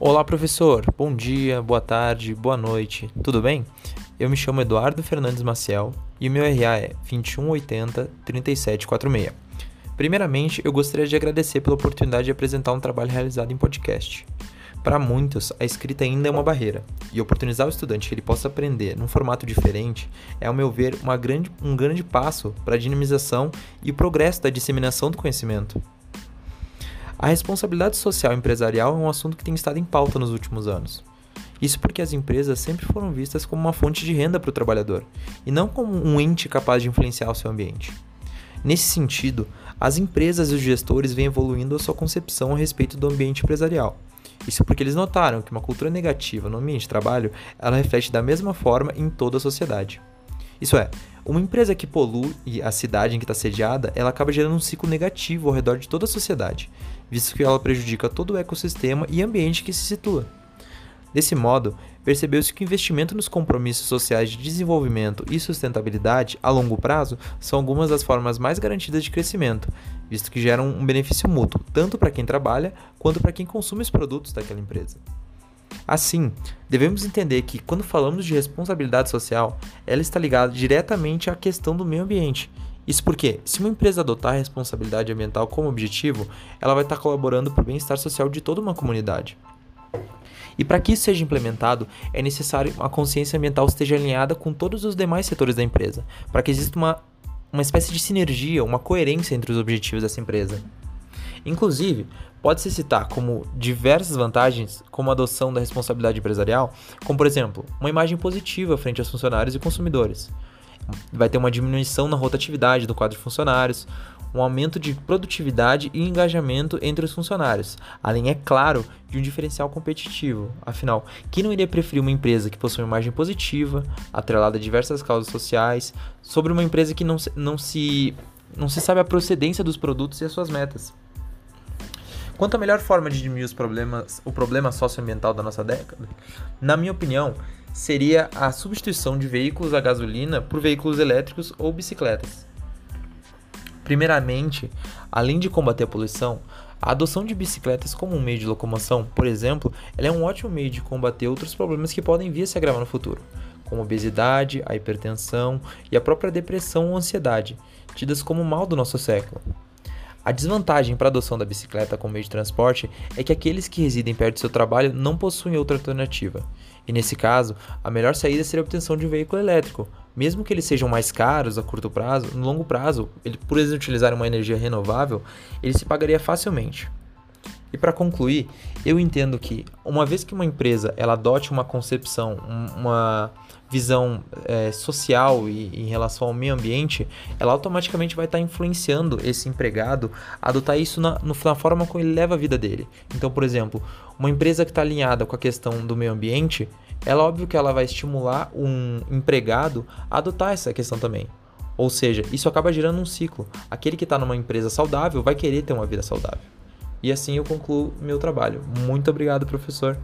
Olá, professor. Bom dia, boa tarde, boa noite. Tudo bem? Eu me chamo Eduardo Fernandes Maciel e o meu RA é 2180 3746. Primeiramente, eu gostaria de agradecer pela oportunidade de apresentar um trabalho realizado em podcast. Para muitos, a escrita ainda é uma barreira, e oportunizar o estudante que ele possa aprender num formato diferente é, ao meu ver, grande, um grande passo para a dinamização e o progresso da disseminação do conhecimento. A responsabilidade social empresarial é um assunto que tem estado em pauta nos últimos anos. Isso porque as empresas sempre foram vistas como uma fonte de renda para o trabalhador, e não como um ente capaz de influenciar o seu ambiente. Nesse sentido, as empresas e os gestores vêm evoluindo a sua concepção a respeito do ambiente empresarial. Isso porque eles notaram que uma cultura negativa no ambiente de trabalho, ela reflete da mesma forma em toda a sociedade. Isso é, uma empresa que polui a cidade em que está sediada, ela acaba gerando um ciclo negativo ao redor de toda a sociedade, visto que ela prejudica todo o ecossistema e ambiente que se situa. Desse modo, percebeu-se que o investimento nos compromissos sociais de desenvolvimento e sustentabilidade a longo prazo são algumas das formas mais garantidas de crescimento, visto que geram um benefício mútuo, tanto para quem trabalha quanto para quem consome os produtos daquela empresa. Assim, devemos entender que quando falamos de responsabilidade social, ela está ligada diretamente à questão do meio ambiente. Isso porque, se uma empresa adotar a responsabilidade ambiental como objetivo, ela vai estar colaborando para o bem-estar social de toda uma comunidade. E para que isso seja implementado, é necessário a consciência ambiental esteja alinhada com todos os demais setores da empresa, para que exista uma, uma espécie de sinergia, uma coerência entre os objetivos dessa empresa. Inclusive, pode-se citar como diversas vantagens, como a adoção da responsabilidade empresarial, como por exemplo, uma imagem positiva frente aos funcionários e consumidores. Vai ter uma diminuição na rotatividade do quadro de funcionários, um aumento de produtividade e engajamento entre os funcionários, além, é claro, de um diferencial competitivo. Afinal, quem não iria preferir uma empresa que possui uma imagem positiva, atrelada a diversas causas sociais, sobre uma empresa que não, não, se, não se sabe a procedência dos produtos e as suas metas? Quanto à melhor forma de diminuir os problemas, o problema socioambiental da nossa década, na minha opinião, seria a substituição de veículos a gasolina por veículos elétricos ou bicicletas. Primeiramente, além de combater a poluição, a adoção de bicicletas como um meio de locomoção, por exemplo, é um ótimo meio de combater outros problemas que podem vir a se agravar no futuro, como a obesidade, a hipertensão e a própria depressão ou ansiedade, tidas como mal do nosso século. A desvantagem para a adoção da bicicleta como meio de transporte é que aqueles que residem perto do seu trabalho não possuem outra alternativa. E nesse caso, a melhor saída seria a obtenção de um veículo elétrico. Mesmo que eles sejam mais caros a curto prazo, no longo prazo, ele, por eles utilizarem uma energia renovável, ele se pagaria facilmente. E para concluir, eu entendo que uma vez que uma empresa ela adote uma concepção, uma visão é, social e em relação ao meio ambiente, ela automaticamente vai estar tá influenciando esse empregado a adotar isso na, na forma como ele leva a vida dele. Então, por exemplo, uma empresa que está alinhada com a questão do meio ambiente, é óbvio que ela vai estimular um empregado a adotar essa questão também. Ou seja, isso acaba gerando um ciclo. Aquele que está numa empresa saudável vai querer ter uma vida saudável. E assim eu concluo meu trabalho. Muito obrigado, professor.